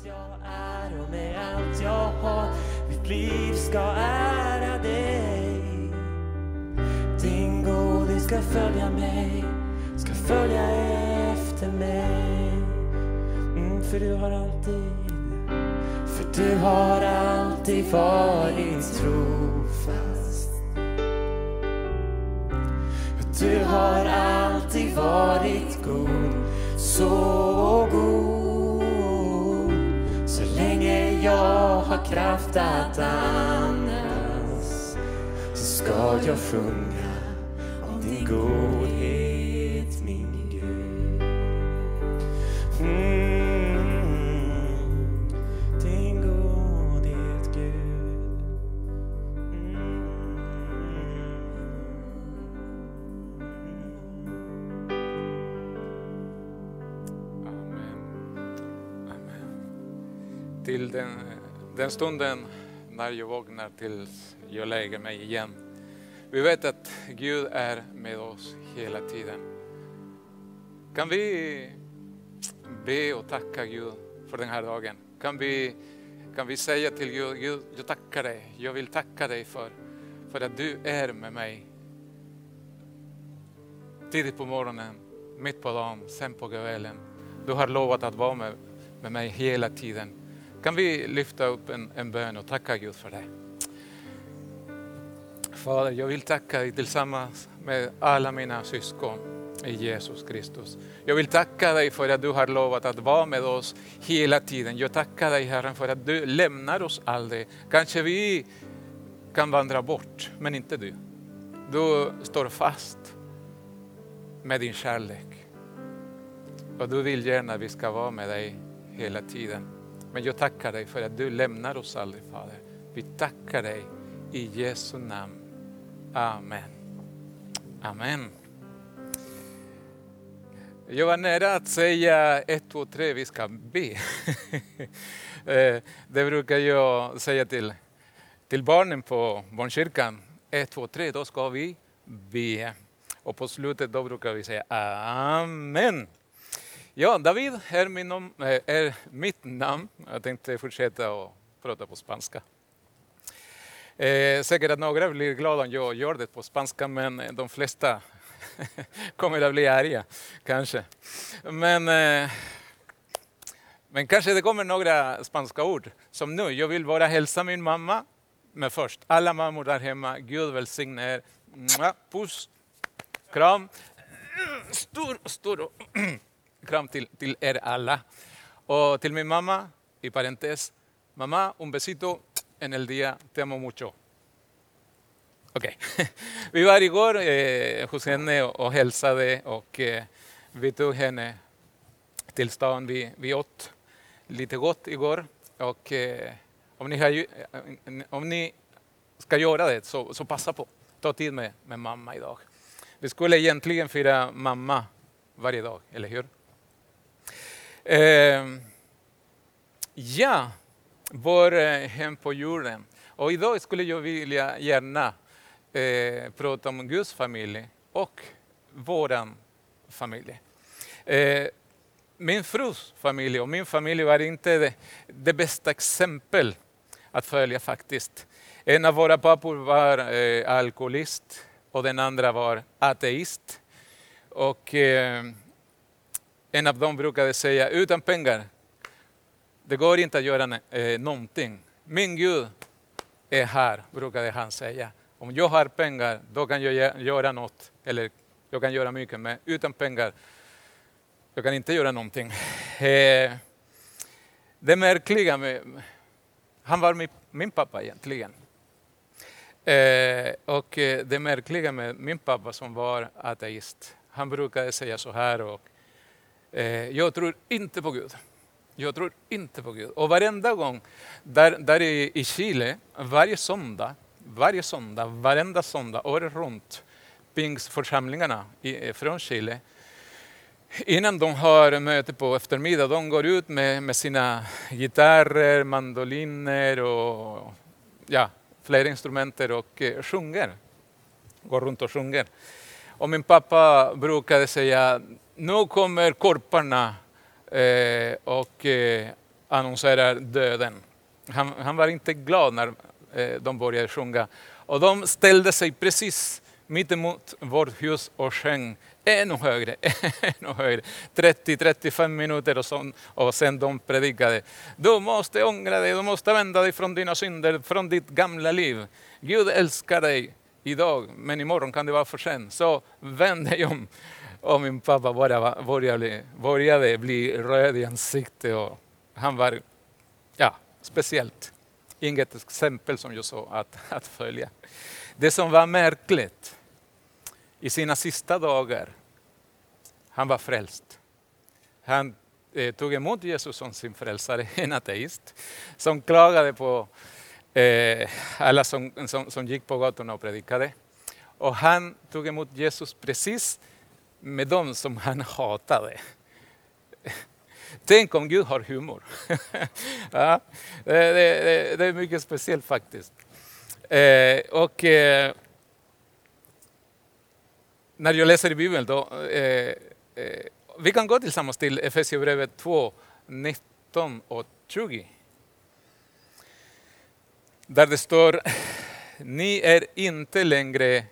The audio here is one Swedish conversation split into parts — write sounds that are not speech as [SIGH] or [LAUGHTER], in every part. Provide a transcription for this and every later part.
allt jag är och med allt jag har. Mitt liv ska ära dig. Din godhet ska följa mig Ska följa efter mig. Mm, För du har alltid För du har alltid varit trofast. Du har alltid varit god. Så kraft att andas. Så ska jag sjunga om din godhet min Gud. Mm, Din godhet Gud. Mm. Amen. Amen. Till den, den stunden när jag vaknar tills jag lägger mig igen. Vi vet att Gud är med oss hela tiden. Kan vi be och tacka Gud för den här dagen? Kan vi, kan vi säga till Gud, Gud, jag tackar dig. Jag vill tacka dig för, för att du är med mig. Tidigt på morgonen, mitt på dagen, sen på kvällen. Du har lovat att vara med, med mig hela tiden. Kan vi lyfta upp en, en bön och tacka Gud för det? Fader, jag vill tacka dig tillsammans med alla mina syskon i Jesus Kristus. Jag vill tacka dig för att du har lovat att vara med oss hela tiden. Jag tackar dig Herren för att du lämnar oss aldrig. Kanske vi kan vandra bort, men inte du. Du står fast med din kärlek. Och du vill gärna att vi ska vara med dig hela tiden. Men jag tackar dig för att du lämnar oss aldrig Fader. Vi tackar dig i Jesu namn. Amen. Amen. Jag var nära att säga ett, två, tre, vi ska be. [LAUGHS] Eh, det brukar jag säga till, till barnen på barnkyrkan. Ett, två, tre, då ska vi be. Och på slutet då brukar vi säga Amen. Ja, David är, min, nom- eh, är mitt namn. Jag tänkte fortsätta att prata på spanska. Eh, säkert att några blir glada om jag gör det på spanska, men eh, de flesta [LAUGHS] kommer att bli arga, kanske. Men, eh, men kanske det kommer några spanska ord, som nu. Jag vill bara hälsa min mamma, men först, alla mammor där hemma, Gud välsigne er. Puss, kram, stor, stor [CLEARS THROAT] kram till, till er alla. Och till min mamma, i parentes, Mamma, un besito en el día, te amo mucho. Okej. Vi var igår eh, hos henne och, hälsade och eh, vi tog henne till stan. Vi, vi åt lite gott igår och eh, om, ni har, eh, om ni ska göra det så, så passa på. Ta tid med, med mamma idag. Vi skulle egentligen fira mamma varje dag, eller hur? Eh, ja, vår eh, hem på jorden. Och idag skulle jag vilja gärna eh, prata om Guds familj och vår familj. Eh, min frus familj och min familj var inte det, det bästa exempel att följa faktiskt. En av våra pappor var eh, alkoholist och den andra var ateist. Och eh, en av dem brukade säga, utan pengar, det går inte att göra eh, någonting. Min Gud är här, brukade han säga. Om jag har pengar, då kan jag göra något. Eller jag kan göra mycket, men utan pengar, jag kan inte göra någonting. [LAUGHS] Eh, det märkliga med... Han var min, min pappa egentligen. Eh, och eh, det märkliga med min pappa som var ateist, han brukade säga så här och Eh, jag tror inte på Gud. Jag tror inte på Gud. Och varenda gång, där, där i, Chile, varje söndag, varje söndag, varenda söndag, året runt, pingstförsamlingarna eh, från Chile, innan de har möte på eftermiddag, de går ut med, med sina gitarrer, mandoliner och ja, flera instrumenter och eh, sjunger. Går runt och sjunger. Och min pappa brukade säga, nu kommer korparna eh, och eh, annonserar döden. Han, han var inte glad när eh, de började sjunga. Och de ställde sig precis mitt emot vårt hus och sjöng ännu högre, [LAUGHS] ännu högre. 30-35 minuter och, så, och sen de predikade. Du måste ångra dig, du måste vända dig från dina synder, från ditt gamla liv. Gud älskar dig idag, men imorgon kan det vara för sent. Så vänd dig om. Och min pappa började, började, började bli röd i ansiktet och han var ja, speciellt. Inget exempel som jag sa att, att följa. Det som var märkligt i sina sista dagar, han var frälst. Han eh, tog emot Jesus som sin frälsare, en ateist, som klagade på eh, alla som, som, som gick på gatorna och predikade. Och han tog emot Jesus precis med dem som han hatade. Tänk om Gud har humor. [LAUGHS] ja, det, det, det, är mycket speciellt faktiskt. Eh, och eh, när jag läser i Bibeln då, eh, eh vi kan gå tillsammans till Efesierbrevet 2, 19 och 20. Där det står, ni är inte längre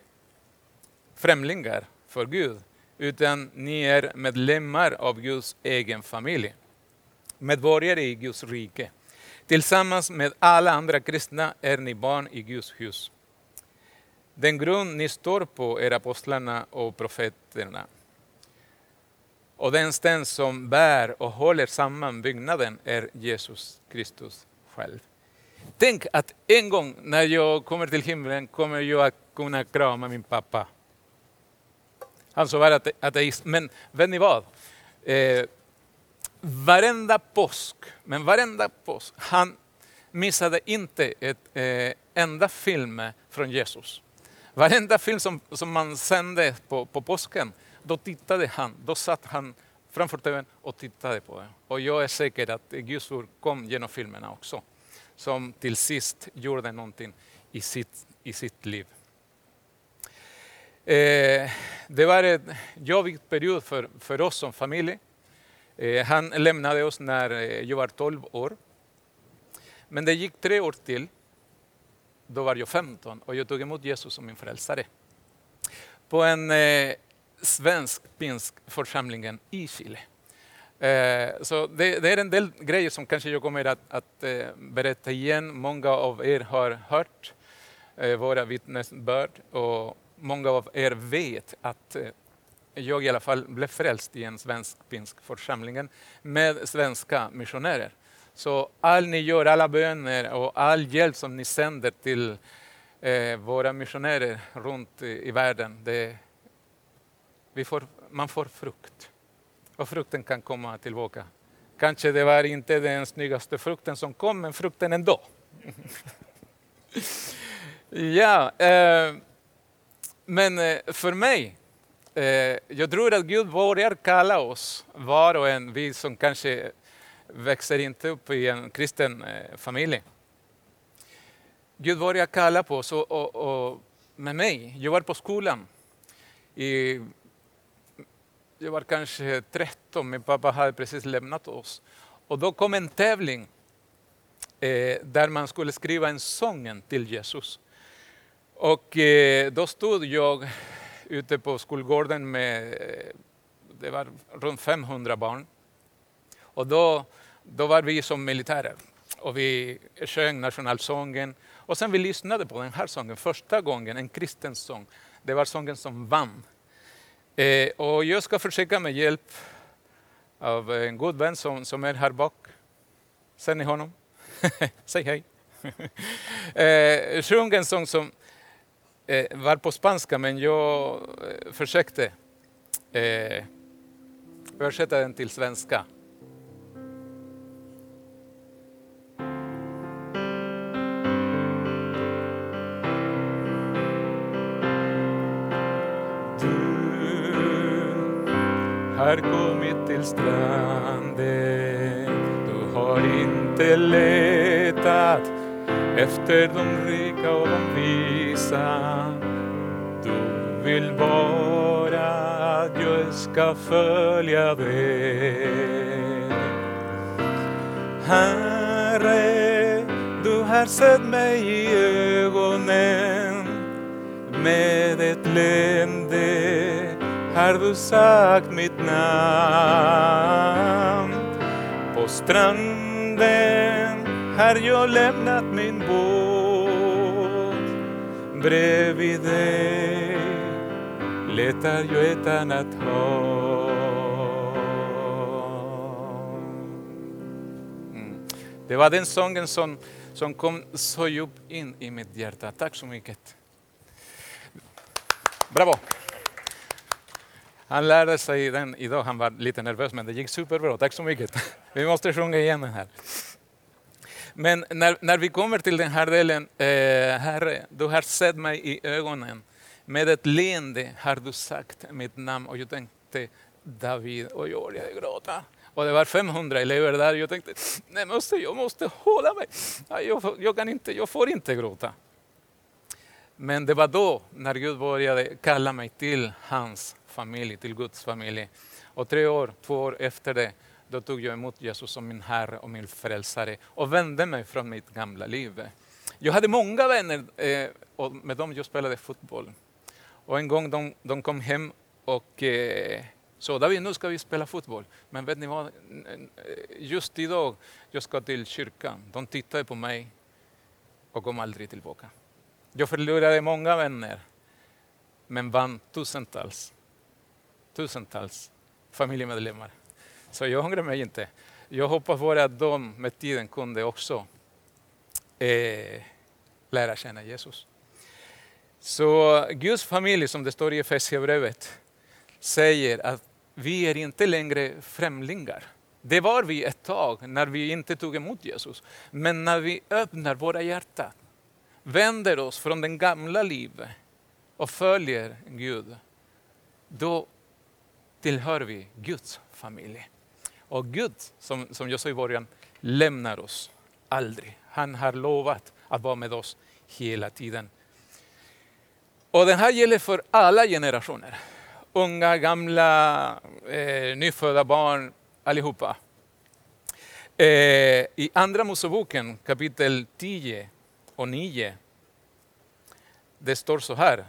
främlingar för Gud, utan ni är medlemmar av Guds egen familj. Medborgare i Guds rike. Tillsammans med alla andra kristna är ni barn i Guds hus. Den grund ni står på är apostlarna och profeterna. Och den sten som bär och håller samman byggnaden är Jesus Kristus själv. Tänk att en gång när jag kommer till himlen kommer jag att kunna krama min pappa. Han som var ateist. Men vet ni vad? Eh, varenda påsk, men varenda påsk, han missade inte ett eh, enda film från Jesus. Varenda film som, som man sände på, på påsken, då tittade han, då satt han framför tvn och tittade på det. Och jag är säker att Guds ord kom genom filmerna också, som till sist gjorde någonting i sitt, i sitt liv. Eh, det var en jobbig period för, för oss som familj. Eh, han lämnade oss när eh, jag var 12 år. Men det gick tre år till. Då var jag 15 och jag tog emot Jesus som min frälsare. På en eh, svensk pinsk församlingen i Chile. Eh, så det, det, är en del grejer som kanske jag kommer att, att eh, berätta igen. Många av er har hört eh, våra vittnesbörd och många av er vet att eh, jag i alla fall blev frälst i en svensk-finsk församling med svenska missionärer. Så all ni gör, alla böner och all hjälp som ni sänder till eh, våra missionärer runt i, i världen, det, vi får, man får frukt. Och frukten kan komma tillbaka. Kanske det var inte den snyggaste frukten som kom, men frukten ändå. [LAUGHS] ja, eh, men eh, för mig, eh, jag tror att Gud börjar kalla oss, var och en, vi som kanske växer inte upp i en kristen eh, familj. Gud börjar kalla på oss och, och, och med mig, jag var på skolan. I, jag var kanske 13, min pappa hade precis lämnat oss. Och då kom en tävling eh, där man skulle skriva en sång till Jesus. Och eh, då stod jag ute på skolgården med, eh, det var runt 500 barn. Och då, då var vi som militärer och vi sjöng nationalsången. Och sen vi lyssnade på den här sången första gången, en kristen sång. Det var sången som vann. Eh, och jag ska försöka med hjälp av en god vän som, som är här bak. Ser ni honom? [LAUGHS] Säg hej. [LAUGHS] eh, sjung en sång som eh, var på spanska, men jag eh, försökte eh, översätta den till svenska. Har kommit till stranden. Du har inte letat efter de rika och de visa. Du vill bara att jag ska följa dig. Herre, du har sett mig i ögonen med ett leende här du sagt mitt namn. På stranden här jag lämnat min båt. Bredvid dig letar jag ett annat hav. Mm. Det var den sången som, som kom så djupt in i mitt hjärta. Tack så mycket. Bravo! Han lärde sig den idag, han var lite nervös men det gick superbra. Tack så mycket. [LAUGHS] Vi måste sjunga igen den här. Men när, när vi kommer till den här delen, eh, Herre, du har sett mig i ögonen. Med ett leende har du sagt mitt namn och jag tänkte David och jag började gråta. Och det var 500 elever där och jag tänkte, nej måste, jag måste hålla mig. Jag, jag, kan inte, jag får inte gråta. Men det var då när Gud började kalla mig till hans familj, till Guds familj. Och tre år, två år efter det, då tog jag emot Jesus som min Herre och min frälsare och vände mig från mitt gamla liv. Jag hade många vänner eh, och med dem jag spelade fotboll. Och en gång de, de kom hem och eh, sa David, nu ska vi spela fotboll. Men vet ni vad? Just idag, jag ska till kyrkan. De tittade på mig och kom aldrig tillbaka. Jag förlorade många vänner, men vann tusentals tusentals familjemedlemmar. Så jag ångrar mig inte. Jag hoppas bara att de med tiden kunde också eh, lära känna Jesus. Så Guds familj, som det står i Efesierbrevet, säger att vi är inte längre främlingar. Det var vi ett tag när vi inte tog emot Jesus. Men när vi öppnar våra hjärtan, vänder oss från den gamla livet och följer Gud, då tillhör vi Guds familj. Och Gud, som, som jag sa i början, lämnar oss aldrig. Han har lovat att vara med oss hela tiden. Och den här gäller för alla generationer. Unga, gamla, eh, nyfödda barn, allihopa. Eh, I Andra Moseboken kapitel 10 och 9, det står så här.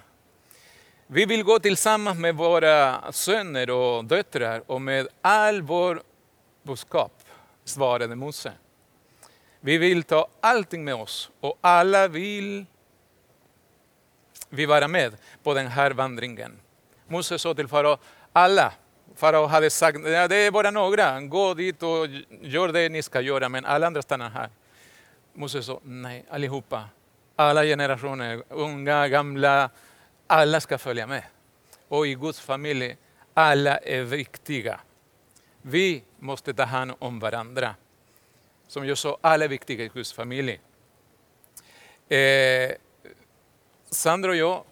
Vi vill gå tillsammans med våra söner och döttrar och med all vår boskap, svarade Mose. Vi vill ta allting med oss och alla vill vi vara med på den här vandringen. Mose sa till farao, alla. Farao hade sagt, ja, det är bara några, gå dit och gör det ni ska göra, men alla andra stannar här. Mose sa, nej, allihopa, alla generationer, unga, gamla, alla ska följa med. Och i Guds familj, alla är viktiga. Vi måste ta hand om varandra. Som jag sa, alla är viktiga i Guds familj. Eh, Sandra och jag,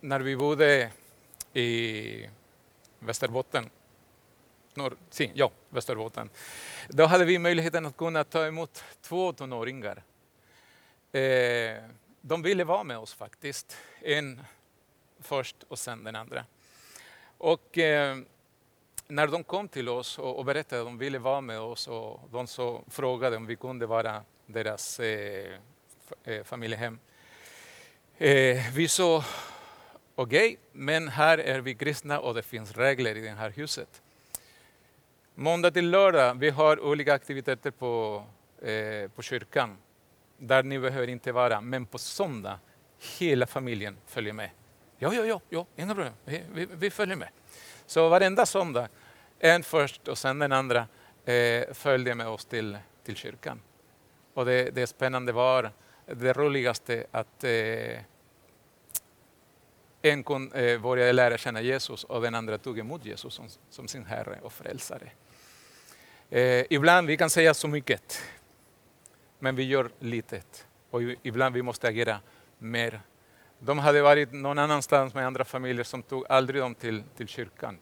när vi bodde i Västerbotten, norr, sí, ja, Västerbotten, då hade vi möjligheten att kunna ta emot två tonåringar. Eh, de ville vara med oss faktiskt. En först och sen den andra. Och eh, när de kom till oss och, och, berättade att de ville vara med oss och de så frågade om vi kunde vara deras eh, eh familjehem. Eh, vi sa okej, okay, men här är vi kristna och det finns regler i det här huset. Måndag till lördag, vi har olika aktiviteter på, eh, på kyrkan där ni behöver inte vara, men på söndag, hela familjen följer med. Ja, ja, ja, ja inga problem. Vi, vi, vi, följer med. Så varenda söndag, en först och sen den andra, eh, följde med oss till, till kyrkan. Och det, det spännande var, det roligaste, att eh, en kunde eh, började lära känna Jesus och den andra tog emot Jesus som, som sin Herre och Frälsare. Eh, ibland vi kan säga så mycket, men vi gör litet. Och ibland vi måste agera mer de hade varit någon annanstans med andra familjer som tog aldrig dem till, till kyrkan.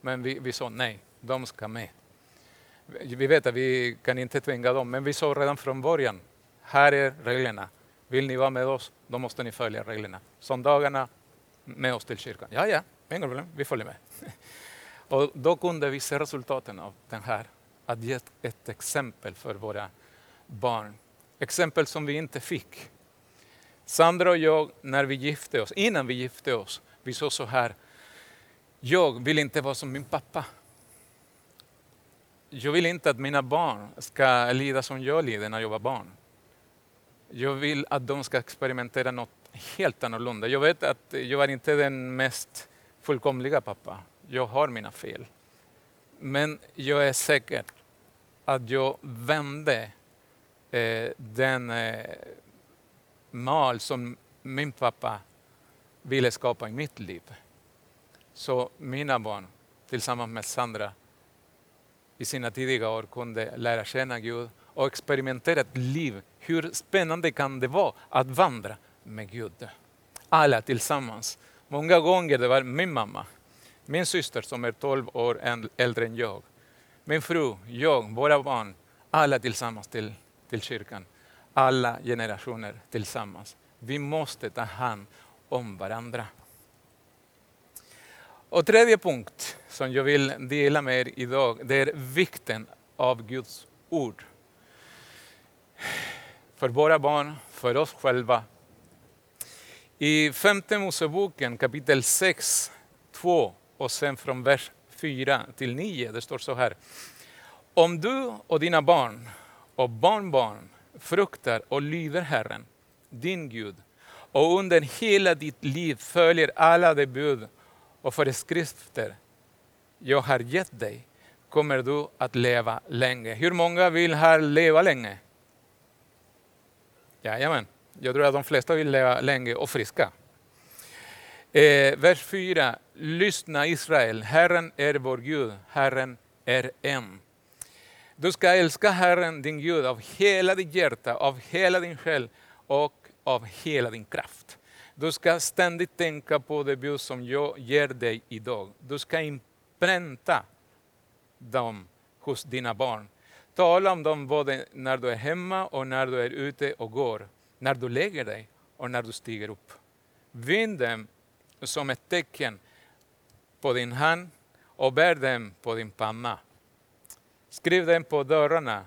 Men vi, vi sa nej, de ska med. Vi vet att vi kan inte tvinga dem, men vi sa redan från början, här är reglerna. Vill ni vara med oss, då måste ni följa reglerna. Söndagarna, med oss till kyrkan. Ja, ja, inga problem, vi följer med. [LAUGHS] Och då kunde vi se resultaten av den här att ge ett exempel för våra barn. Exempel som vi inte fick. Sandra och jag, när vi gifte oss, innan vi gifte oss, vi sa så här. Jag vill inte vara som min pappa. Jag vill inte att mina barn ska lida som jag lider när jag var barn. Jag vill att de ska experimentera något helt annorlunda. Jag vet att jag är inte den mest fullkomliga pappa. Jag har mina fel. Men jag är säker att jag vände eh, den eh, mal som min pappa ville skapa i mitt liv. Så mina barn tillsammans med Sandra i sina tidiga år kunde lära känna Gud och experimentera ett liv. Hur spännande kan det vara att vandra med Gud? Alla tillsammans. Många gånger det var min mamma, min syster som är 12 år äldre än jag, min fru, jag, våra barn, alla tillsammans till, till kyrkan. Alla generationer tillsammans. Vi måste ta hand om varandra. Och tredje punkt som jag vill dela med er idag, det är vikten av Guds ord. För våra barn, för oss själva. I femte Moseboken kapitel 6, 2 och sen från vers 4 till 9, det står så här. Om du och dina barn och barnbarn fruktar och lyder Herren, din Gud, och under hela ditt liv följer alla de bud och föreskrifter jag har gett dig, kommer du att leva länge. Hur många vill här leva länge? Jajamän, jag tror att de flesta vill leva länge och friska. Eh, vers 4. Lyssna Israel, Herren är vår Gud, Herren är en. Du ska älska Herren din Gud av hela ditt hjärta, av hela din själ och av hela din kraft. Du ska ständigt tänka på det bud som jag ger dig idag. Du ska inpränta dem hos dina barn. Tala om dem både när du är hemma och när du är ute och går, när du lägger dig och när du stiger upp. Vind dem som ett tecken på din hand och bär dem på din panna. Skriv den på dörrarna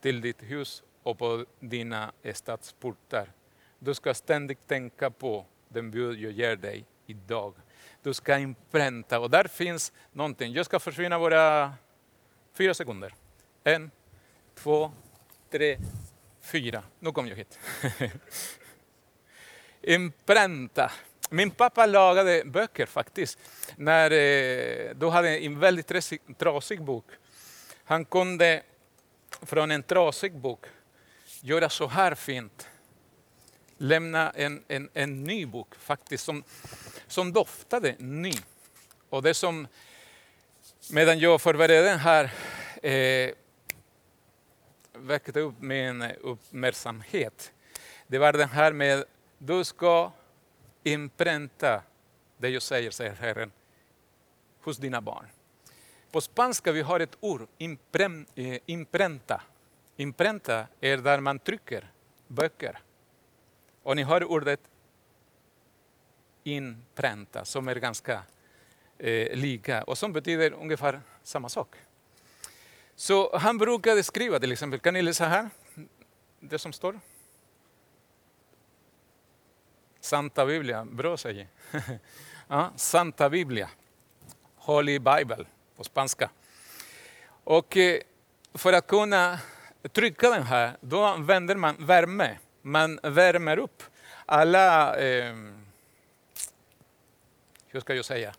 till ditt hus och på dina stadsportar. Du ska ständigt tänka på den bud jag ger dig idag. Du ska inpränta, och där finns någonting. Jag ska försvinna bara fyra sekunder. En, två, tre, fyra. Nu kom jag hit. [LAUGHS] inpränta. Min pappa lagade böcker faktiskt. När eh, du hade en väldigt trasig bok. Han kunde från en trasig bok göra så här fint lämna en, en, en ny bok faktiskt som, som doftade ny. Och det som, medan jag förberedde den här, eh, väckte upp min uppmärksamhet. Det var den här med, du ska inpränta det jag säger, säger Herren, hos dina barn. På spanska vi har ett ord, imprem, eh, imprenta. Imprenta är där man trycker böcker. Och ni hör ordet inpränta som är ganska eh, lika och som betyder ungefär samma sak. Så han brukade skriva till exempel, kan ni läsa här? Det som står? Santa Biblia, bra säger [LAUGHS] ja, Santa Biblia, Holy Bible på spanska. Och eh, för att kunna trycka den här, då använder man värme man värmer upp alla, eh, hur ska jag säga,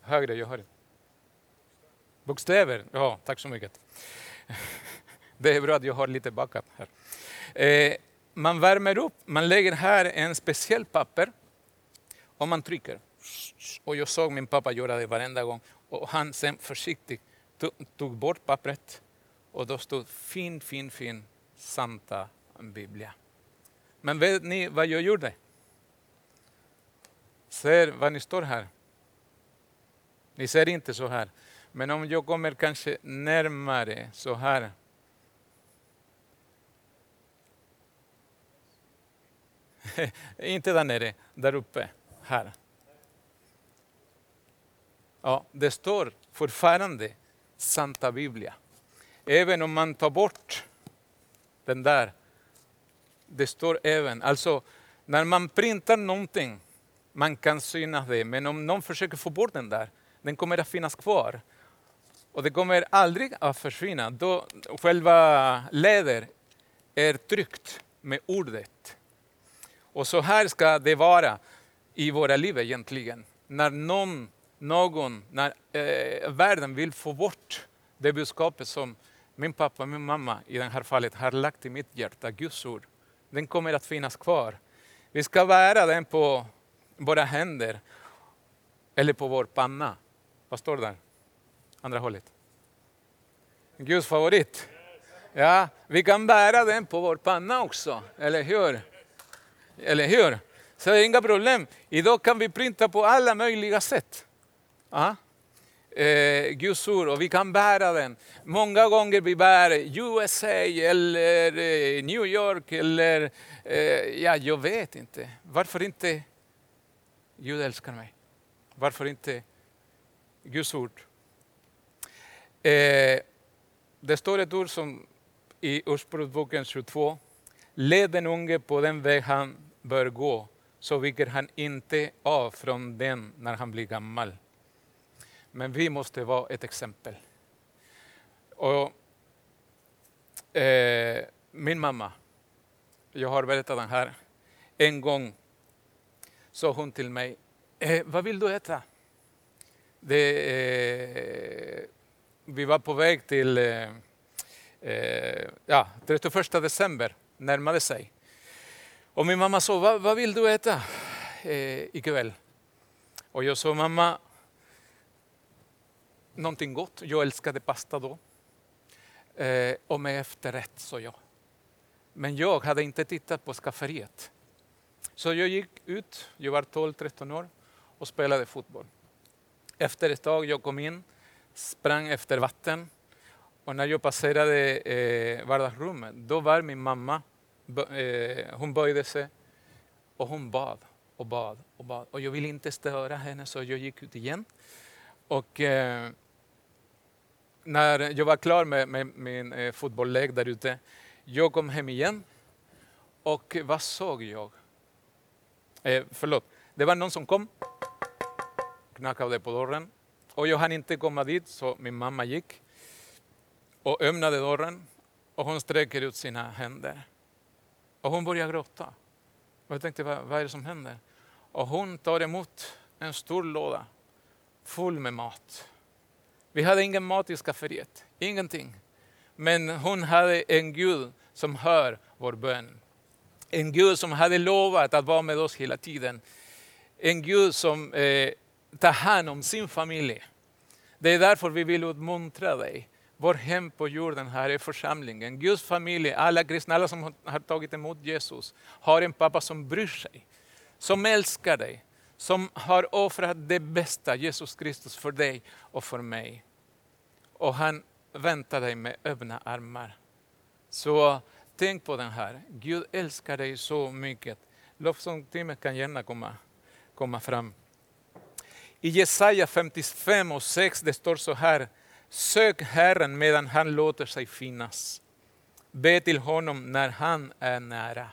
högre, jag har det. Bokstäver, ja tack så mycket. [LAUGHS] Det är bra att jag har lite backup här. Eh, man värmer upp, man lägger här en speciell papper och man trycker. Och jag såg min pappa göra det varenda gång. Och han sen försiktigt tog bort pappret och då stod fin, fin, fin Santa Biblia. Men vet ni vad jag gjorde? Ser vad ni står här? Ni ser inte så här. Men om jag kommer kanske närmare så här. [LAUGHS] inte där nere, där uppe, här. Ja, det står fortfarande Santa Biblia. Även om man tar bort den där, det står även, alltså när man printar någonting, man kan synas det, men om någon försöker få bort den där, den kommer att finnas kvar. Och det kommer aldrig att försvinna, då själva läder är tryckt med ordet. Och så här ska det vara i våra liv egentligen. När någon, någon när eh, världen vill få bort det budskapet som min pappa och min mamma i det här fallet har lagt i mitt hjärta, Guds ord. Den kommer att finnas kvar. Vi ska bära den på våra händer eller på vår panna. Vad står det där? Andra hållet. Guds favorit. Ja, vi kan bära den på vår panna också, eller hur? Eller hur? Så det är inga problem. Idag kan vi printa på alla möjliga sätt. Ja. Eh, Guds ord och vi kan bära den. Många gånger vi bär USA eller eh, New York eller eh, ja, jag vet inte. Varför inte Gud älskar mig? Varför inte Guds ord? Eh, det står ett ord som i Ordspråksboken 22. Led den unge på den väg han bör gå, så viker han inte av från den när han blir gammal. Men vi måste vara ett exempel. Och, eh, min mamma, jag har berättat den här, en gång sa hon till mig, eh, vad vill du äta? Det, eh, vi var på väg till eh, eh ja, 31 december, närmade sig. Och min mamma sa, vad, vad vill du äta eh, ikväll? Och jag sa, mamma, någonting gott. Jag älskade pasta då. Eh, och med efterrätt, sa jag. Men jag hade inte tittat på skafferiet. Så jag gick ut, jag var 12-13 år, och spelade fotboll. Efter ett tag jag kom in, sprang efter vatten och när jag passerade eh, vardagsrummet, då var min mamma, eh, hon böjde sig och hon bad och bad och bad. Och jag ville inte störa henne så jag gick ut igen. Och eh, när jag var klar med, med min eh, fotbollslek där ute, jag kom hem igen och vad såg jag? Eh, förlåt, det var någon som kom, knackade på dörren och jag hann inte komma dit så min mamma gick och öppnade dörren och hon sträcker ut sina händer. Och hon börjar gråta. Och jag tänkte, vad, vad är det som händer? Och hon tar emot en stor låda full med mat. Vi hade ingen mat i skafferiet, ingenting. Men hon hade en Gud som hör vår bön. En Gud som hade lovat att vara med oss hela tiden. En Gud som eh, tar hand om sin familj. Det är därför vi vill uppmuntra dig. Vår hem på jorden här är församlingen. Guds familj, alla kristna, alla som har tagit emot Jesus, har en pappa som bryr sig, som älskar dig, som har offrat det bästa, Jesus Kristus, för dig och för mig. Och han väntar dig med öppna armar. Så tänk på den här. Gud älskar dig så mycket. Lovsångsteamet kan gärna komma, komma fram. I Jesaja 55 och 6 det står så här. Sök Herren medan han låter sig finnas. Be till honom när han är nära.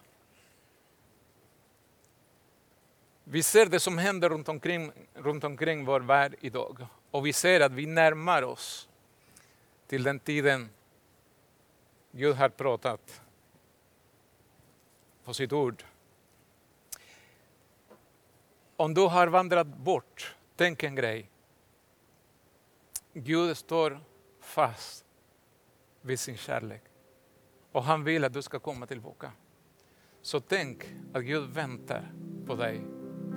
Vi ser det som händer runt omkring, runt omkring vår värld idag. Och vi ser att vi närmar oss till den tiden Gud har pratat på sitt ord. Om du har vandrat bort, tänk en grej. Gud står fast vid sin kärlek och han vill att du ska komma tillbaka. Så tänk att Gud väntar på dig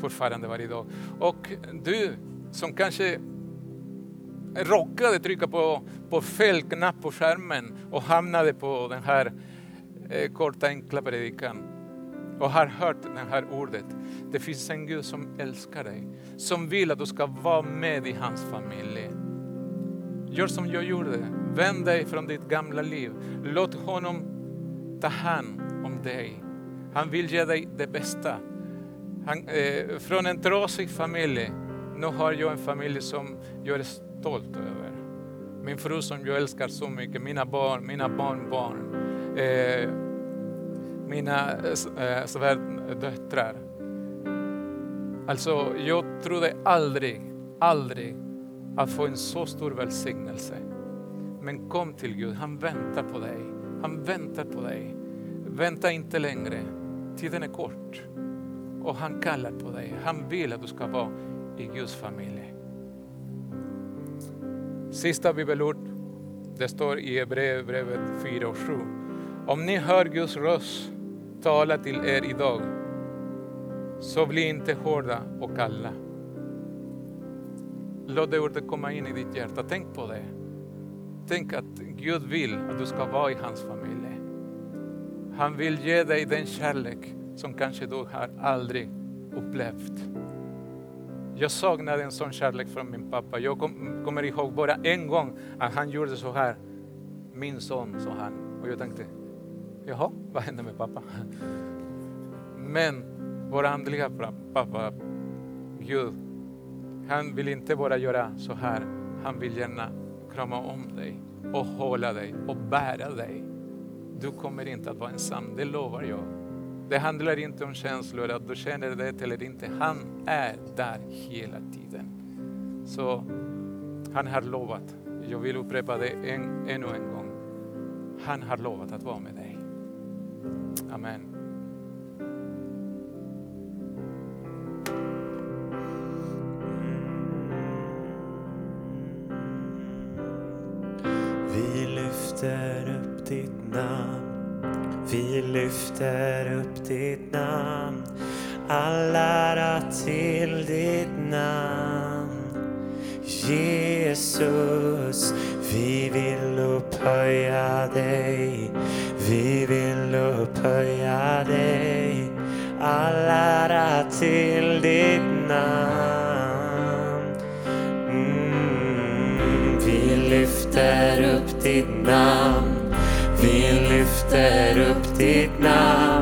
fortfarande varje dag. Och du som kanske råkade trycka på, på fel knapp på skärmen och hamnade på den här eh, korta enkla predikan och har hört det här ordet. Det finns en Gud som älskar dig, som vill att du ska vara med i hans familj. Gör som jag gjorde, vänd dig från ditt gamla liv. Låt honom ta hand om dig. Han vill ge dig det bästa. Han, eh, från en trasig familj, nu har jag en familj som jag är stolt över. min fru som jag älskar så mycket, mina barn, mina barnbarn, eh, mina eh, svärdöttrar. Alltså, jag trodde aldrig, aldrig att få en så stor välsignelse. Men kom till Gud, han väntar på dig. Han väntar på dig. Vänta inte längre, tiden är kort. Och han kallar på dig. Han vill att du ska vara i Guds familj. Sista bibelord, det står i Hebreerbrevet 4 och 7. Om ni hör Guds röst tala till er idag, så bli inte hårda och kalla. Låt det ordet komma in i ditt hjärta. Tänk på det. Tänk att Gud vill att du ska vara i hans familj. Han vill ge dig den kärlek som kanske du har aldrig upplevt. Jag saknade en sån kärlek från min pappa. Jag kom, kommer ihåg bara en gång att han gjorde så här. Min son, sa han. Och jag tänkte, jaha, vad hände med pappa? Men vår andliga pappa, Gud, han vill inte bara göra så här. Han vill gärna krama om dig och hålla dig och bära dig. Du kommer inte att vara ensam, det lovar jag. Det handlar inte om känslor, att du känner det eller inte. Han är där hela tiden. Så han har lovat, jag vill upprepa det en, ännu en gång. Han har lovat att vara med dig. Amen. All ära till ditt namn. Jesus, vi vill upphöja dig. Vi vill upphöja dig. All ära till ditt namn. Mm, Vi lyfter upp ditt namn. Vi lyfter upp ditt namn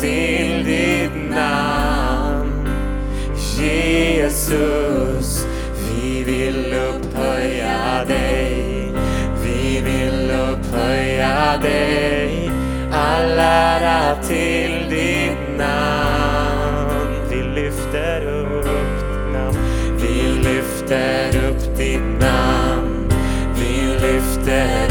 till ditt namn. Jesus, vi vill upphöja dig. Vi vill upphöja dig. All ära till ditt namn. Vi lyfter upp ditt namn. Vi lyfter upp ditt namn. Vi lyfter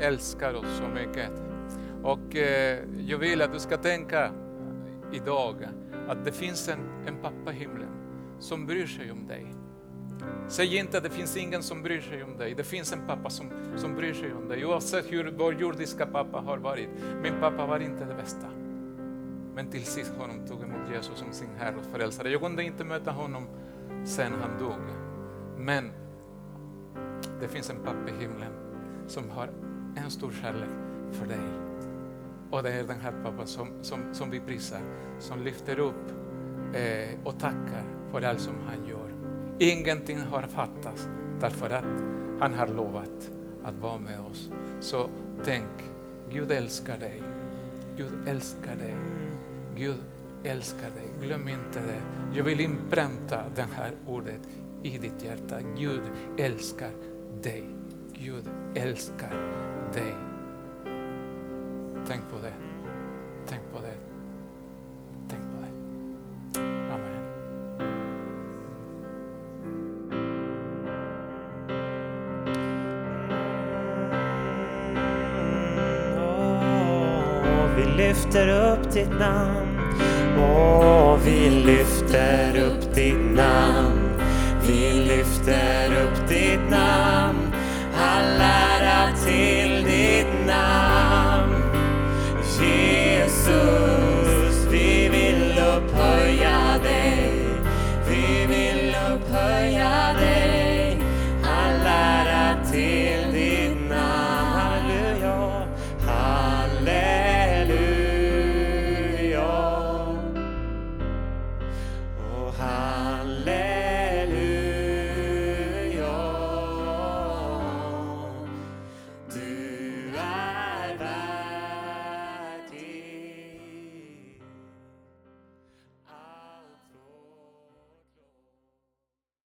älskar oss så mycket. Och eh, jag vill att du ska tänka idag att det finns en, en pappa i himlen som bryr sig om dig. Säg inte att det finns ingen som bryr sig om dig. Det finns en pappa som, som bryr sig om dig. Oavsett hur vår jordiska pappa har varit. Min pappa var inte det bästa. Men till sist honom tog emot Jesus som sin Herre och frälsare. Jag kunde inte möta honom sen han dog. Men det finns en pappa i himlen som har en stor kärlek för dig. Och det är den här pappan som, som, som vi prisar, som lyfter upp eh, och tackar för allt som han gör. Ingenting har fattats därför att han har lovat att vara med oss. Så tänk, Gud älskar dig. Gud älskar dig. Gud älskar dig. Glöm inte det. Jag vill inpränta det här ordet i ditt hjärta. Gud älskar dig. Gud älskar dig. Tänk på det. Tänk på det. Tänk på det. Amen. Oh, Vi lyfter upp ditt namn Oh, vi lyfter upp ditt namn. Vi lyfter upp ditt namn till ditt namn